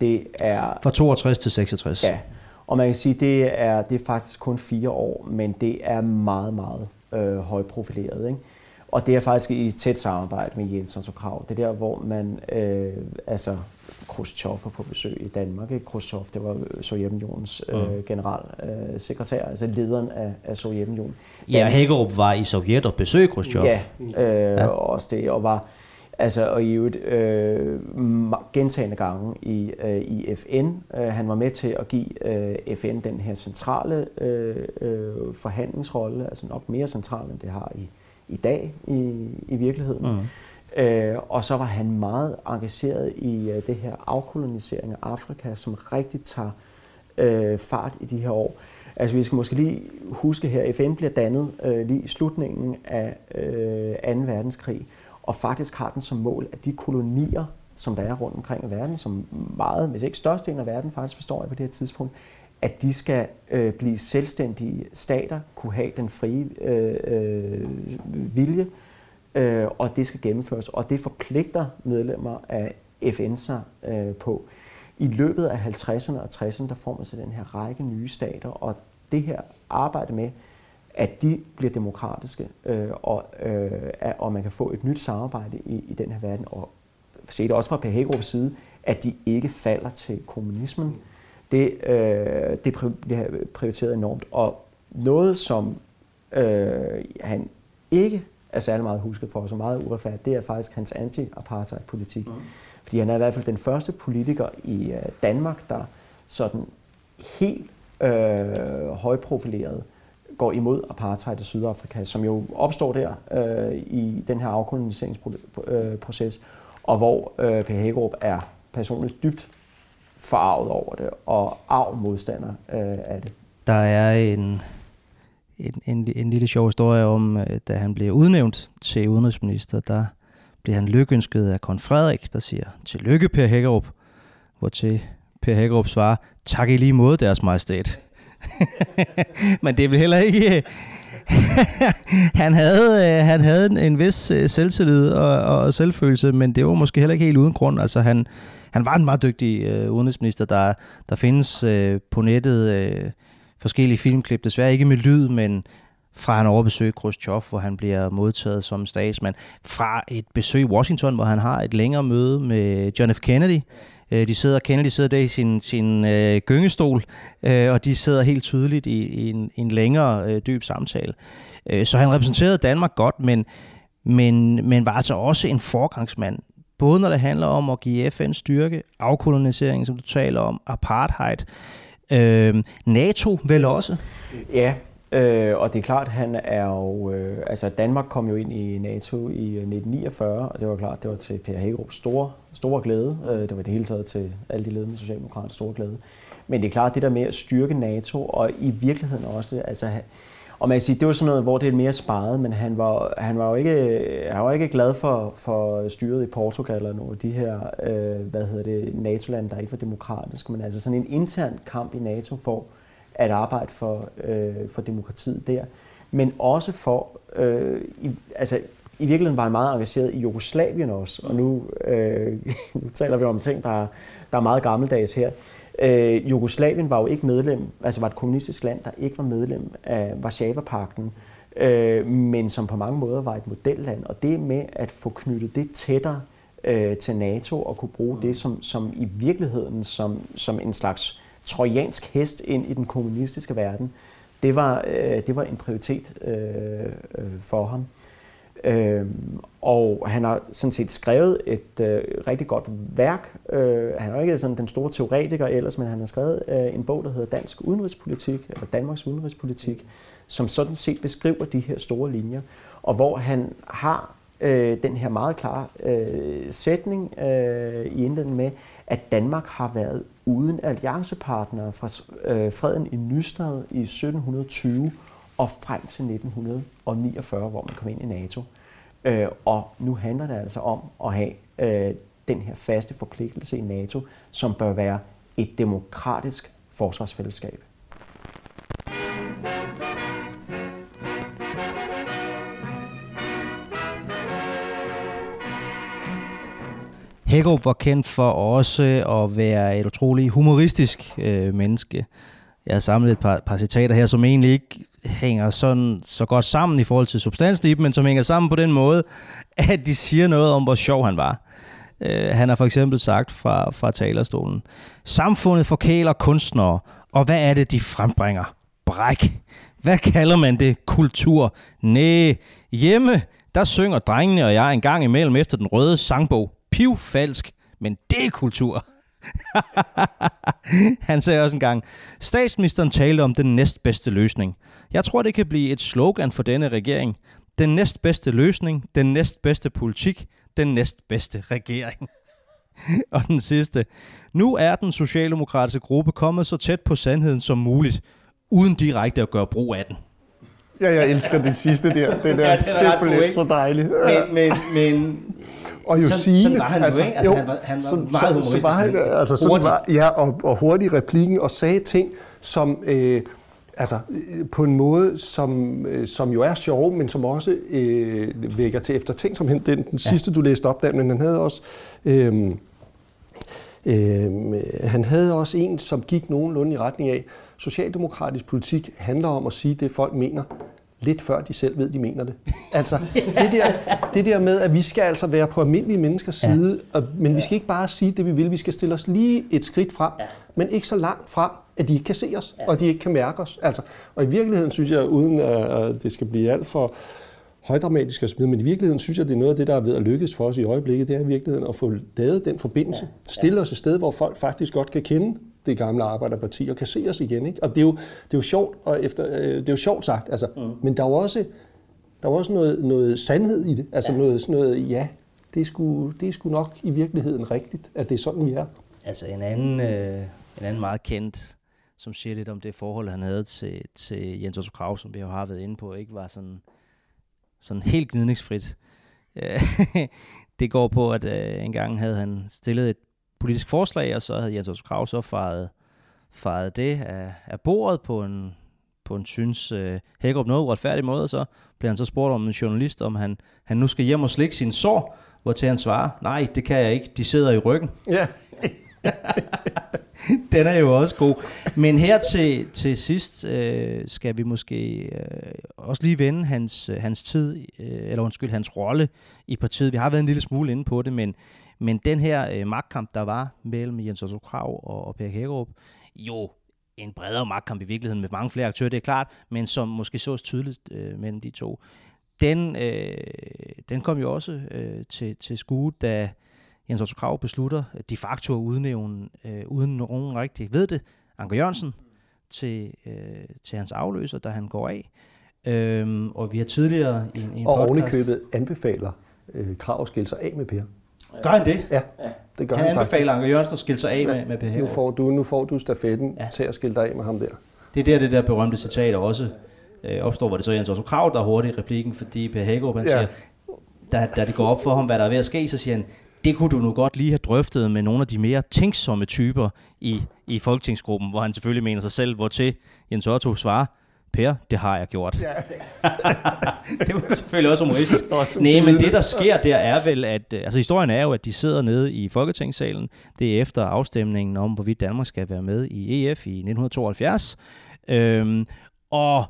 det er fra 62 til 66. Ja, og man kan sige, det er det er faktisk kun fire år, men det er meget meget øh, højprofileret, ikke? Og det er faktisk i tæt samarbejde med Jens og Krav. Det er der, hvor man, øh, altså Khrushchev er på besøg i Danmark. Ikke? Khrushchev, det var Sovjetunionens øh, mm. generalsekretær, altså lederen af, af Sovjetunionen. Ja, Hækkerup var i Sovjet og besøgte Khrushchev. Ja, øh, ja, også det, og var Altså, og i øvrigt øh, gentagende gange i, øh, i FN. Øh, han var med til at give øh, FN den her centrale øh, øh, forhandlingsrolle, altså nok mere central, end det har i, i dag i, i virkeligheden. Mm. Øh, og så var han meget engageret i øh, det her afkolonisering af Afrika, som rigtig tager øh, fart i de her år. Altså vi skal måske lige huske her, FN bliver dannet øh, lige i slutningen af øh, 2. verdenskrig, og faktisk har den som mål, at de kolonier, som der er rundt omkring i verden, som meget, hvis ikke størstedelen af verden faktisk består af på det her tidspunkt, at de skal øh, blive selvstændige stater, kunne have den frie øh, øh, vilje, øh, og det skal gennemføres. Og det forpligter medlemmer af FN sig øh, på. I løbet af 50'erne og 60'erne, der får man så den her række nye stater, og det her arbejde med, at de bliver demokratiske, øh, og, øh, og man kan få et nyt samarbejde i, i den her verden, og se det også fra Per Hækkerups side, at de ikke falder til kommunismen. Det, øh, det bliver prioriteret enormt, og noget, som øh, han ikke er særlig meget husket for, så meget uretfærdigt, det er faktisk hans anti-apartheid-politik. Mm. Fordi han er i hvert fald den første politiker i øh, Danmark, der sådan helt øh, højprofileret går imod apartheid i Sydafrika, som jo opstår der øh, i den her afkoloniseringsproces, og hvor øh, Per Hækkerup er personligt dybt forarvet over det, og arv modstander øh, af det. Der er en, en, en, en lille sjov historie om, øh, da han blev udnævnt til udenrigsminister, der bliver han lykønsket af kong Frederik, der siger, tillykke Per Hækkerup, hvor til Per Hækkerup svarer, tak i lige måde deres majestæt. Men det er vel heller ikke... han, havde, øh, han havde en vis øh, selvtillid og, og selvfølelse, men det var måske heller ikke helt uden grund. Altså han, han var en meget dygtig øh, udenrigsminister. Der, der findes øh, på nettet øh, forskellige filmklip, desværre ikke med lyd, men fra han i Khrushchev, hvor han bliver modtaget som statsmand, fra et besøg i Washington, hvor han har et længere møde med John F. Kennedy. Øh, de sidder, Kennedy sidder der i sin, sin øh, gyngestol, øh, og de sidder helt tydeligt i, i en, en længere øh, dyb samtale. Øh, så han repræsenterede Danmark godt, men, men, men var altså også en forgangsmand både når det handler om at give FN styrke, afkolonisering, som du taler om, apartheid, øh, NATO vel også? Ja, øh, og det er klart, han er jo... Øh, altså Danmark kom jo ind i NATO i øh, 1949, og det var klart, det var til Per Hækkerups store, store glæde. Øh, det var det hele taget til alle de ledende socialdemokrater store glæde. Men det er klart, det der med at styrke NATO, og i virkeligheden også, altså og man kan sige, det var sådan noget, hvor det er mere sparet, men han var, han var jo ikke, han var ikke glad for, for styret i Portugal eller nogle af de her, øh, hvad hedder det, NATO-lande, der ikke var demokratiske, men altså sådan en intern kamp i NATO for at arbejde for, øh, for demokratiet der, men også for, øh, i, altså i virkeligheden var han meget engageret i Jugoslavien også, og nu, øh, nu taler vi om ting, der, der er meget gammeldags her. Øh, Jugoslavien var jo ikke medlem, altså var et kommunistisk land, der ikke var medlem af Varsava-pakten, øh, men som på mange måder var et modelland. Og det med at få knyttet det tættere øh, til NATO og kunne bruge det som, som i virkeligheden som, som en slags trojansk hest ind i den kommunistiske verden, det var, øh, det var en prioritet øh, øh for ham. Øh, og han har sådan set skrevet et øh, rigtig godt værk. Øh, han er ikke sådan den store teoretiker ellers, men han har skrevet øh, en bog, der hedder Dansk Udenrigspolitik, eller Danmarks Udenrigspolitik, som sådan set beskriver de her store linjer, og hvor han har øh, den her meget klare øh, sætning øh, i indledningen med, at Danmark har været uden alliancepartnere fra øh, freden i Nystad i 1720 og frem til 1949, hvor man kom ind i NATO. Øh, og nu handler det altså om at have øh, den her faste forpligtelse i NATO, som bør være et demokratisk forsvarsfællesskab. Hækkerup var kendt for også at være et utroligt humoristisk øh, menneske. Jeg har samlet et par, par citater her, som egentlig ikke hænger sådan så godt sammen i forhold til substansen i dem, men som hænger sammen på den måde, at de siger noget om, hvor sjov han var. Øh, han har for eksempel sagt fra, fra talerstolen, Samfundet forkæler kunstnere, og hvad er det, de frembringer? Bræk. Hvad kalder man det? Kultur. Næh, hjemme, der synger drengene og jeg en gang imellem efter den røde sangbog pivfalsk, men det er kultur. Han sagde også en gang, statsministeren talte om den næstbedste løsning. Jeg tror, det kan blive et slogan for denne regering. Den næstbedste løsning, den næstbedste politik, den næstbedste regering. Og den sidste. Nu er den socialdemokratiske gruppe kommet så tæt på sandheden som muligt. uden direkte at gøre brug af den. Ja, jeg elsker det sidste der. Det er, ja, er simpelthen så dejligt. Men, men, men og jo sådan, sådan var han altså, jo, ikke? Altså, jo, han var, han var så, meget humoristisk. så var han, altså, sådan hurtigt. var, ja, og, og hurtig replikken, og sagde ting, som, øh, altså, på en måde, som, øh, som jo er sjov, men som også øh, vækker til eftertænksomhed. Den, den ja. sidste, du læste op der, men han havde også... Øh, øh, han havde også en, som gik nogenlunde i retning af, socialdemokratisk politik handler om at sige det, folk mener, lidt før de selv ved, de mener det. Altså, det der, det der med, at vi skal altså være på almindelige menneskers side, ja. og, men vi skal ikke bare sige det, vi vil. Vi skal stille os lige et skridt frem, ja. men ikke så langt frem, at de ikke kan se os, ja. og de ikke kan mærke os. Altså, og i virkeligheden synes jeg, uden at det skal blive alt for højdramatisk osv., men i virkeligheden synes jeg, det er noget af det, der er ved at lykkes for os i øjeblikket, det er i virkeligheden at få lavet den forbindelse. Ja. Stille os et sted, hvor folk faktisk godt kan kende det gamle arbejderparti og kan se os igen. Ikke? Og det er, jo, det er jo sjovt, og efter, øh, det er jo sjovt sagt, altså, mm. men der er jo også, der er også noget, noget sandhed i det. Altså ja. noget, sådan noget, ja, det er, sgu, det er sgu nok i virkeligheden rigtigt, at det er sådan, vi er. Altså en anden, øh, en anden meget kendt, som siger lidt om det forhold, han havde til, til Jens Otto Krav, som vi jo har været inde på, ikke var sådan, sådan helt gnidningsfrit. det går på, at øh, engang havde han stillet et politisk forslag, og så havde Jens Otto Krav så faret, faret det af, af bordet på en, på en synes øh, Hækkerup noget uretfærdig måde, og så blev han så spurgt om en journalist, om han, han nu skal hjem og slikke sin sår, hvor til han svarer, nej, det kan jeg ikke, de sidder i ryggen. Ja. Den er jo også god. Men her til, til sidst øh, skal vi måske øh, også lige vende hans, øh, hans tid, øh, eller undskyld, hans rolle i partiet. Vi har været en lille smule inde på det, men, men den her øh, magtkamp, der var mellem Jens Otto Krav og, og Per Hækkerup, jo en bredere magtkamp i virkeligheden med mange flere aktører, det er klart, men som måske sås tydeligt øh, mellem de to. Den, øh, den kom jo også øh, til, til skue, da Jens Otto Krav beslutter de facto at udnævne, øh, uden nogen rigtig ved det, Anker Jørgensen til, øh, til hans afløser, da han går af. Øhm, og vi har tidligere i en, i en Og podcast... ovenikøbet anbefaler øh, Krav at skille sig af med Per. Gør han det? Ja, det gør Han han, anbefaler Anker Jørgensen at skille sig af med, med Per Nu får, du, nu får du stafetten Ja. til at skille dig af med ham der. Det er der, det der berømte citat også øh, opstår, hvor det så er Jens Otto Krav, der er hurtig i replikken, fordi Per Hækkerup, han Ja. siger, da, da det går op for ham, hvad der er ved at ske, så siger han, det kunne du nu godt lige have drøftet med nogle af de mere tænksomme typer i, i folketingsgruppen, hvor han selvfølgelig mener sig selv, hvor til Jens Otto svarer, Per, det har jeg gjort. Ja. det var selvfølgelig også humoristisk. Nej, men det der sker der er vel, at øh, altså historien er jo, at de sidder nede i Folketingssalen. Det er efter afstemningen om, hvorvidt Danmark skal være med i EF i 1972. Øhm, og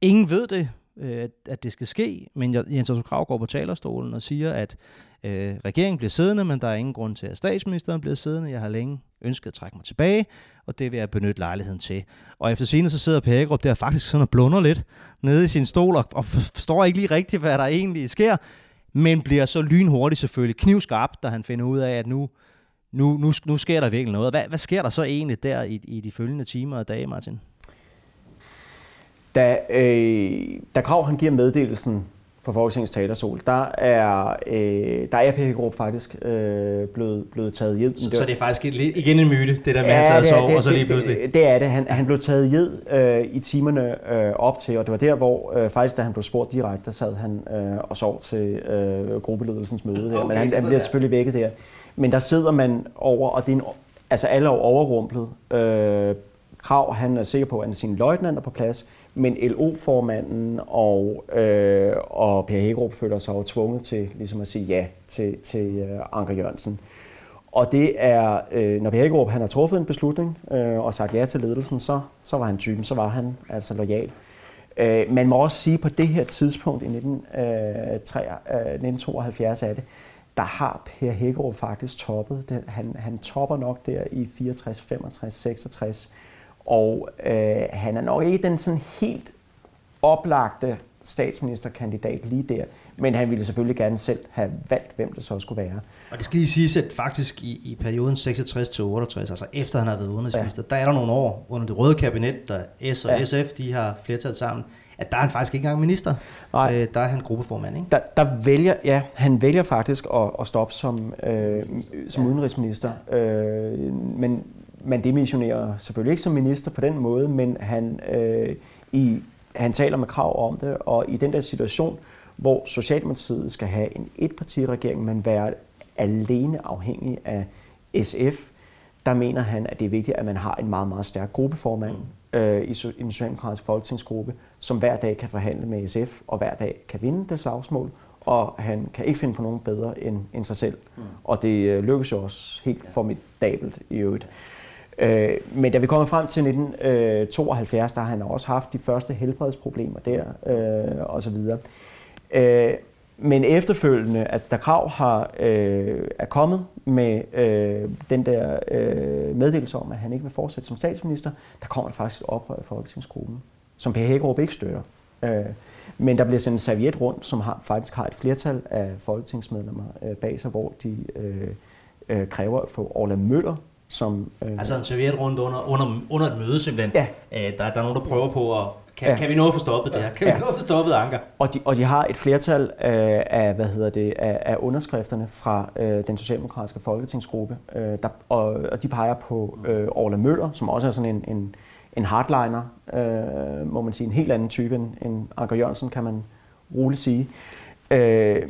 ingen ved det, øh, at- at det skal ske, men Jens Otto Krav går på talerstolen og siger, at øh, regeringen bliver siddende, men der er ingen grund til, at statsministeren bliver siddende. Jeg har længe ønsket at trække mig tilbage, og det vil jeg benytte lejligheden til. Og efter sine så sidder Pækkerup der faktisk sådan og blunder lidt nede i sin stol, og, og forstår ikke lige rigtigt, hvad der egentlig sker, men bliver så lynhurtigt selvfølgelig knivskarp, da han finder ud af, at nu, nu, nu, nu sker der virkelig noget. Hvad, hvad sker der så egentlig der i, i de følgende timer og dage, Martin? Da, øh, da Krav han giver meddelelsen på Folketingets talerstol, der er, øh, der er Per Hækkerup faktisk øh, blevet, blevet taget hjem. Så, så det er faktisk igen en myte, det der med, at han er- over, det, og så lige pludselig... Det, det er det. Han, han blev taget hjem øh, i timerne øh, op til, og det var der, hvor øh, faktisk, da han blev spurgt direkte, der sad han øh, og sov til øh, gruppeledelsens møde der. Okay, Men han, han bliver selvfølgelig vækket der. Men der sidder man over, og det er en, altså alle er overrumplet. Øh, Krav, han er sikker på, at sine løjtnanter på plads, men LO-formanden og, øh, og Per Hækkerup føler sig jo tvunget til ligesom at sige ja til, til øh, Anker Jørgensen. Og det er, øh, når Per Hækkerup han har truffet en beslutning øh, og sagt ja til ledelsen, så, så var han typen, så var han altså lojal. Øh, man må også sige, at på det her tidspunkt i 19, øh, 3, øh, 1972 er det, der har Per Hækkerup faktisk toppet. Den, han, han topper nok der i 64, 65, 66. Og øh, han er nok ikke den sådan helt oplagte statsministerkandidat lige der. Men han ville selvfølgelig gerne selv have valgt, hvem det så skulle være. Og det skal lige siges, at faktisk i, i perioden 66 til 68, altså efter han har været udenrigsminister, ja. der er der nogle år under det røde kabinet, der S og Ja. ja. SF, de har flertal sammen, at der er han faktisk ikke engang minister. Nej. Øh, der er han gruppeformand, ikke? Der, der vælger, ja, han vælger faktisk at, at stoppe som, øh, som udenrigsminister. Øh, men, man demissionerer selvfølgelig ikke som minister på den måde, men han, øh, i, han taler med krav om det, og i den der situation, hvor Socialdemokratiet skal have en etpartiregering, men være alene afhængig af SF, der mener han, at det er vigtigt, at man har en meget, meget stærk gruppeformand øh, i, i den socialdemokratiske folketingsgruppe, som hver dag kan forhandle med SF, og hver dag kan vinde det slagsmål, og han kan ikke finde på nogen bedre end, end sig selv. Mm. Og det øh, lykkes jo også helt ja. formidabelt i øvrigt. Øh, men da vi kommer frem til 1972, øh, der har han også haft de første helbredsproblemer der, øh, og så videre. Øh, men efterfølgende, altså da Krav har, øh, er kommet med øh, den der øh, meddelelse om, at han ikke vil fortsætte som statsminister, der kommer faktisk et oprør i Folketingsgruppen, som Per Hækkerup ikke støtter. Øh, men der bliver sendt en serviet rundt, som har, faktisk har et flertal af folketingsmedlemmer øh, bag sig, hvor de øh, øh, kræver at få Orla Møller som... Øh, altså en serviet rundt under, under, under et møde simpelthen. Ja. Øh, der, der er nogen, der prøver på at kan, ja. kan vi nå at få stoppet det her? Kan ja. vi nå at få stoppet Anker? Og de, og de har et flertal øh, af, hvad hedder det, af, af underskrifterne fra øh, den socialdemokratiske folketingsgruppe, øh, der, og, og de peger på øh, Orla Møller, som også er sådan en, en, en hardliner, øh, må man sige, en helt anden type end, end Anker Jørgensen, kan man roligt sige. Øh,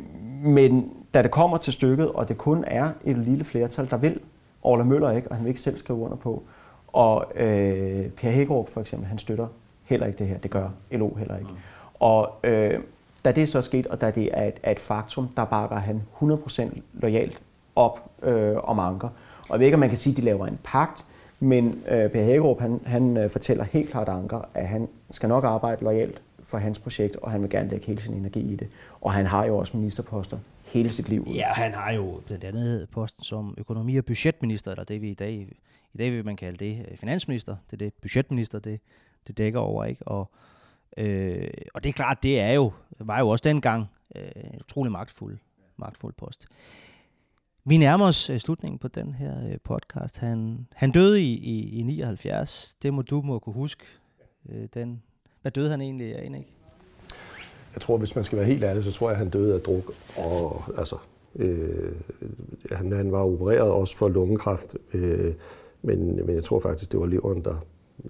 men da det kommer til stykket, og det kun er et lille flertal, der vil Orla Møller ikke, og han vil ikke selv skrive under på, og øh, Per Hækkerup for eksempel, han støtter heller ikke det her. Det gør LO heller ikke. Mm. Og øh, da det er så sket, og da det er et, er et faktum, der bakker han 100% lojalt op øh, om Anker. Og jeg ved ikke, om man kan sige, at de laver en pagt, men øh, Per Hægerup, han, han øh, fortæller helt klart Anker, at han skal nok arbejde lojalt for hans projekt, og han vil gerne lægge hele sin energi i det. Og han har jo også ministerposter hele sit liv. Ja, han har jo blandt andet posten som økonomi- og budgetminister, eller det vi i dag, i dag vil man kalde det øh, finansminister. Det er det budgetminister, det, det dækker over, ikke? Og, øh, og det er klart, det er jo, var jo også dengang øh, en utrolig magtfuld, magtfuld post. Vi nærmer os øh, slutningen på den her øh, podcast. Han, han døde i, i, i 79. Det må du må kunne huske. Øh, den. Hvad døde han egentlig af, ikke? Jeg tror, hvis man skal være helt ærlig, så tror jeg, at han døde af druk. Og, altså, øh, han, han var opereret også for lungekræft, øh, men, men jeg tror faktisk, det var leveren, der,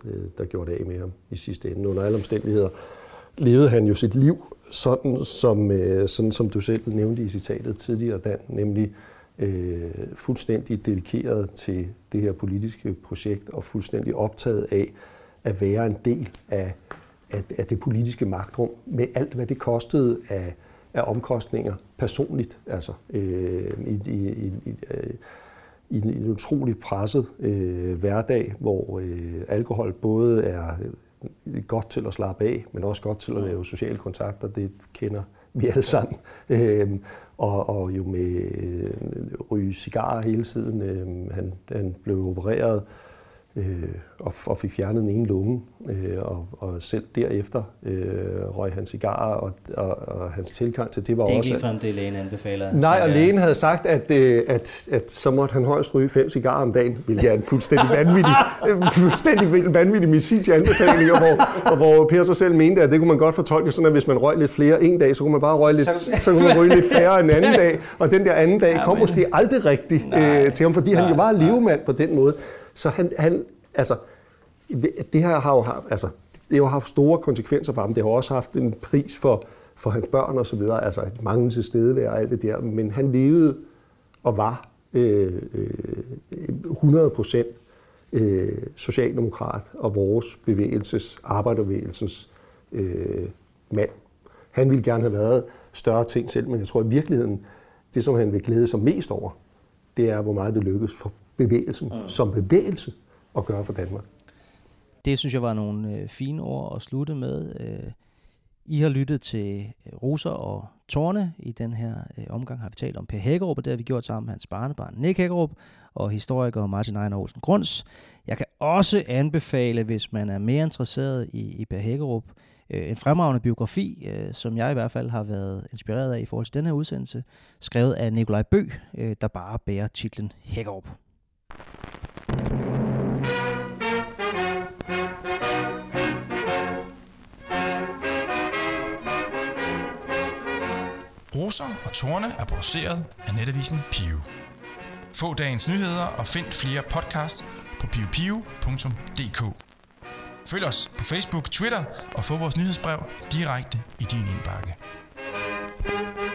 Øh, der gjorde det af med ham i sidste ende. Under alle omstændigheder levede han jo sit liv sådan, som, øh, sådan, som du selv nævnte i citatet tidligere, Dan, nemlig øh, fuldstændig dedikeret til det her politiske projekt og fuldstændig optaget af at være en del af, af, af det politiske magtrum med alt, hvad det kostede af, af omkostninger personligt. Altså, øh, i, i, i, i, øh, i en, en utrolig presset øh, hverdag, hvor øh, alkohol både er øh, godt til at slappe af, men også godt til at lave sociale kontakter. Det kender vi alle sammen. Øh, og, og jo med øh, ryge cigarer hele tiden. Øh, han, han blev opereret øh, og, og fik fjernet den ene lunge, øh, og, og selv derefter øh, røg han cigarer, og, og, og hans tilgang til det var det også... Det er ikke frem det, lægen anbefaler. Nej, og lægen havde sagt, at, øh, at, at så måtte han højst ryge fem cigarer om dagen, hvilket er en fuldstændig vanvittig, fuldstændig vanvittig medicin til anbefalinger, hvor, og hvor Per så selv mente, at det kunne man godt fortolke sådan, at hvis man røg lidt flere en dag, så kunne man bare røge lidt, så, så kunne man ryge lidt færre en anden dag, og den der anden dag ja, kom men... måske aldrig rigtigt øh, til ham, fordi nej, han jo var levemand på den måde. Så han, han altså, det her har jo, altså, det har jo haft store konsekvenser for ham. Det har også haft en pris for, for hans børn og så videre, altså mange til stedevær og alt det der. Men han levede og var øh, øh 100 procent øh, socialdemokrat og vores bevægelses, arbejderbevægelsens øh, mand. Han ville gerne have været større ting selv, men jeg tror i virkeligheden, det som han vil glæde sig mest over, det er, hvor meget det lykkedes for bevægelsen mm. som bevægelse at gøre for Danmark. Det synes jeg var nogle øh, fine ord at slutte med. Øh, I har lyttet til øh, Roser og Tårne. I den her øh, omgang har vi talt om Per Hækkerup, og det har vi gjort sammen med hans barnebarn Nick Hækkerup og historiker Martin Ejner Olsen Grunds. Jeg kan også anbefale, hvis man er mere interesseret i, i Per Hækkerup, øh, en fremragende biografi, øh, som jeg i hvert fald har været inspireret af i forhold til den her udsendelse, skrevet af Nikolaj Bø, øh, der bare bærer titlen Hækkerup. Roser og Torne er produceret af netavisen Pio. Få dagens nyheder og find flere podcasts på biopio.dk. Følg os på Facebook, Twitter og få vores nyhedsbrev direkte i din indbakke. thank you